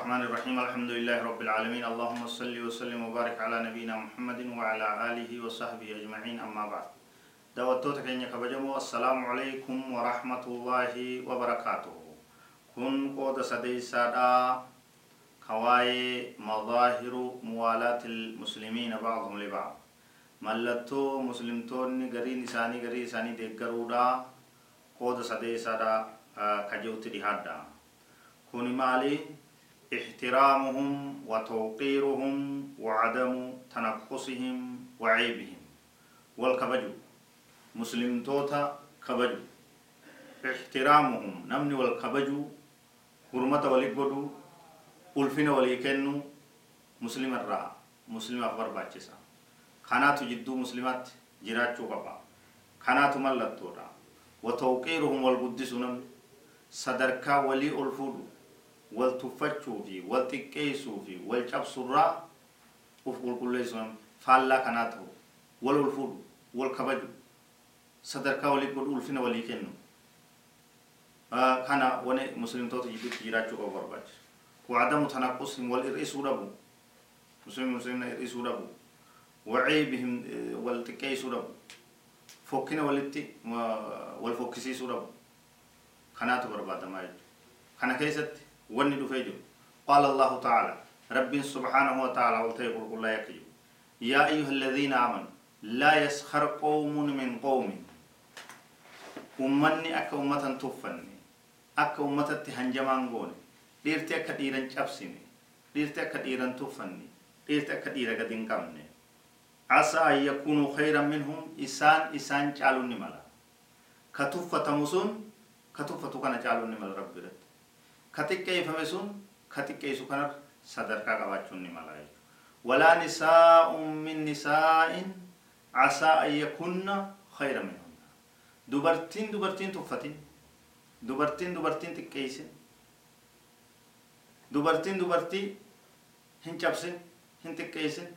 الرحمن الرحيم. الحمد لله رب العالمين. اللهم صل وسلم وبارك على نبينا محمد وعلى آله وصحبه أجمعين. أما بعد دعوتوتا كينيا كبجمو. السلام عليكم ورحمة الله وبركاته. كن قود سدي سادا كواي مظاهر موالاة المسلمين بعضهم لبعض. ملتو مسلمتون غري نساني غري ساني ديگرودا قود سدي سادا كجوت دهادا كن مالي احترامهم وتوقيرهم وعدم تنقصهم وعيبهم. والكبجو. مسلم توتا كبجو. احترامهم. نمني والكبجو. حرمة ولقدو ألفنا وليكنو مسلم الرا. مسلم أخبر باچسا خاناتو جدو مسلمات جراچو قبا خاناتو ملتورا وتوقيرهم والقدسون صدركا ولي ألفودو. Wal xiqqeessuu fi wal cabsurraa uf qulqulleessuun faallaa kanaa ta'u wal ol fuudhu wal kabaju sadarkaa walii godhu ulfina walii kennu kana wani muslimtoota jidduutti jiraachuu qabu barbaachisu wacdamu tanaqqusin wal hir'isuu dhabu muslimni muslimna hir'isuu dhabu waciibihim wal xiqqeessuu dhabu fokkina walitti wal fokkisiisuu dhabu kanaatu barbaadamaa jechuudha wanni dhufee jiru qaala allahu tacaala rabbiin subxaanahu watacaala walta'e qulqullaa yakka jiru yaa ayuha aladiina aamanu laa yaskhar qawmun min qawmin ummanni akka ummatan tuffanne akka ummatatti hanjamaan goone dhiirti akka dhiiran cabsine dhiirti akka dhiiran tuffanne dhiirti akka dhiira gad hin qabne casaa an yakunuu khayran minhum isaan isaan caaluun ni mala ka tuffatamu sun ka tuffatu kana caaluun ni mala rabbi biratti ka xiqqeeffame sun ka xiqqeessu kanar sadarkaa qabaachuun ni mala jechuudha walaa nisaa'un min nisaa'in casaa an yakunna khayra minhunna dubartiin dubartiin tuffatin dubartiin dubartiin xiqqeessin dubartiin dubartii hin cabsin hin xiqqeessin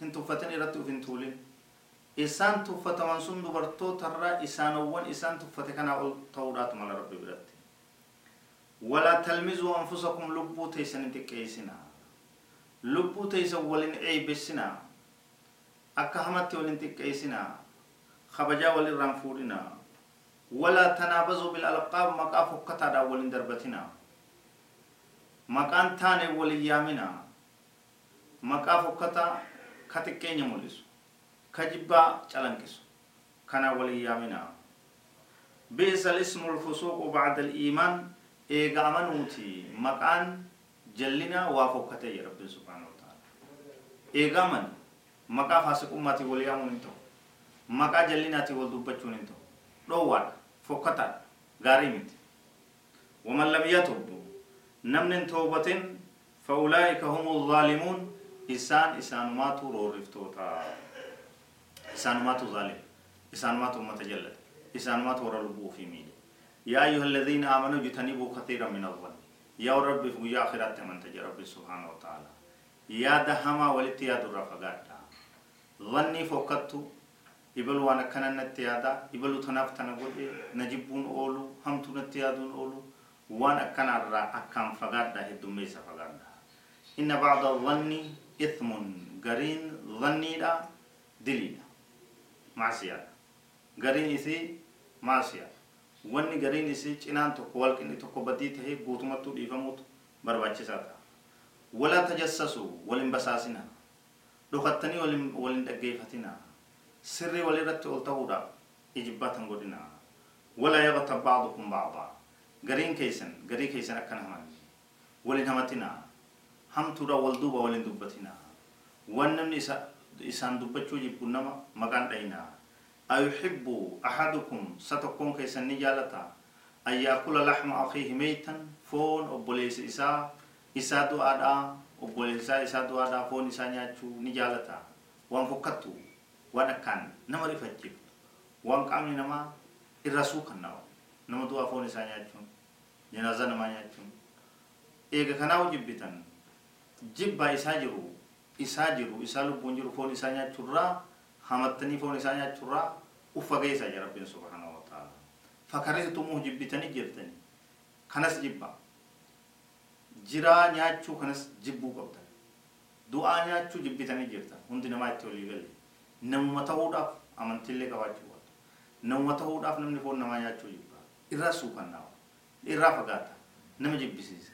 hin tuffatin irratti uf hin tuulin isaan tuffataman sun dubartootarraa isaanowwan isaan tuffate kanaa ol ta'uudhaatu mala rabbi biratti ولا تلمزوا أنفسكم لبو تيسن تكيسنا لبو تيسن ولن عيبسنا. أكا همت ولن تكيسنا. خبجا ولن رنفورنا. ولا تنابزوا بالألقاب مقا فكتا دا ولن دربتنا. مقان تاني ولن يامنا. مقا فكتا كتكين يموليس كجبا چلنكس. كان ولن يامنا. بئس الاسم الفسوق بعد الإيمان. eegamanuuti maqaan jallinaa waaf hokka ta'e rabbiin subhaanahu wa ta'ala eegaman maqaa faasiqummaatiin wal yaamuun hin ta'u maqaa jallinaatiin wal dubbachuun hin ta'u dhoowwaadha fokkataa gaarii miti waman lam yatubu namni hin toobatin fa ulaa'ika humu zaalimuun isaan isaanumaatu roorriftoota isaanumaatu zaalim isaanumaatu ummata jallate isaanumaatu warra lubbuu ofii miidhe يا أيها الذين آمنوا اجتنبوا كثيرا من الظن. يا رب يا آخرات من تجي رب سبحانه وتعالى. يا دهما ولت يا در فقاتا ظني فوقتو. إبل وأنا كان نتيادا إبل تناف تنقول نجيبون أولو. هم تنتيادون أولو. وأنا كان الرا أكام فقاتا هدوم ميسا فقاتا إن بعض الظن إثم قرين. ظني لا دليل. معصية. قرين إثي معصية. Wanni gariin isii cinaan tokko walqinni tokko badii tahee guutumattuu dhiifamuutu barbaachisaa ta'a walaa tajassasu walin basaasina dhokattanii walin walin dhaggeeffatina sirrii walirratti ol ta'uudhaaf ijibbaatan godhina walaa yaqtab ba'dukum ba'daa gariin keessan garii keessan akkan haman walin hamatina hamtuudha wal duuba walin dubbatina wan namni isa isaan dubbachuu jibbu nama maqaan dhayinaa أيحب أحدكم ستكون كيسن نجالتا أن يأكل لحم أخيه ميتا فون أبوليس isaa du'aadhaa obboleessaa isaa du'aadhaa foon isaa nyaachuu ni jaalata waan fokkattu waan akkaan nama rifachiiftu waan qaamni namaa irra suukannaa'u nama du'aa foon isaa nyaachuun janaaza namaa nyaachuun eega kanaa jibbitan jibbaa isaa jiru isaa jiru isaa lubbuun jiru foon isaa nyaachuurraa hamattanii foon isaa nyaachuurraa uffa geessaa jira rabbiin subhaanahu wa ta'ala fakkareessitumuuf jibbitanii jirtanii kanas jibbaa jiraa nyaachuu kanas jibbuu qabdan du'aa nyaachuu jibbitanii jirtan hundi namaa itti walii galle namuma ta'uudhaaf amantiillee qabaachuu qabda namuma ta'uudhaaf namni foon namaa nyaachuu jibbaa irraa suukannaawa irraa fagaata nama jibbisiisa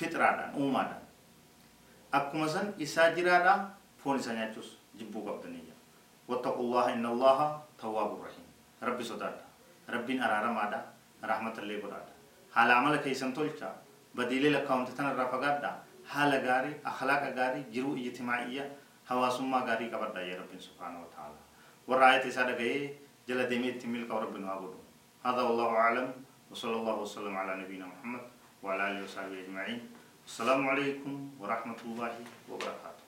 fixraadhaan uumaadhaan akkuma san isaa jiraadhaan foon isaa nyaachuus jibbuu qabdanii واتقوا الله إن الله تواب رحيم. ربي صدادا ربين أرارمادا رحمة الله برادا حال عمل كيسن تولشا بديلي لكاونت تنا رفقادا حال غاري أخلاق غاري جرو اجتماعية. حواسما غاري كبردا يا رب سبحانه وتعالى. ورأيت سادة غي جل دميت تميل كوربنا عبدو هذا والله أعلم. وصلى الله وسلم على نبينا محمد وعلى آله وصحبه أجمعين. السلام عليكم ورحمة الله وبركاته.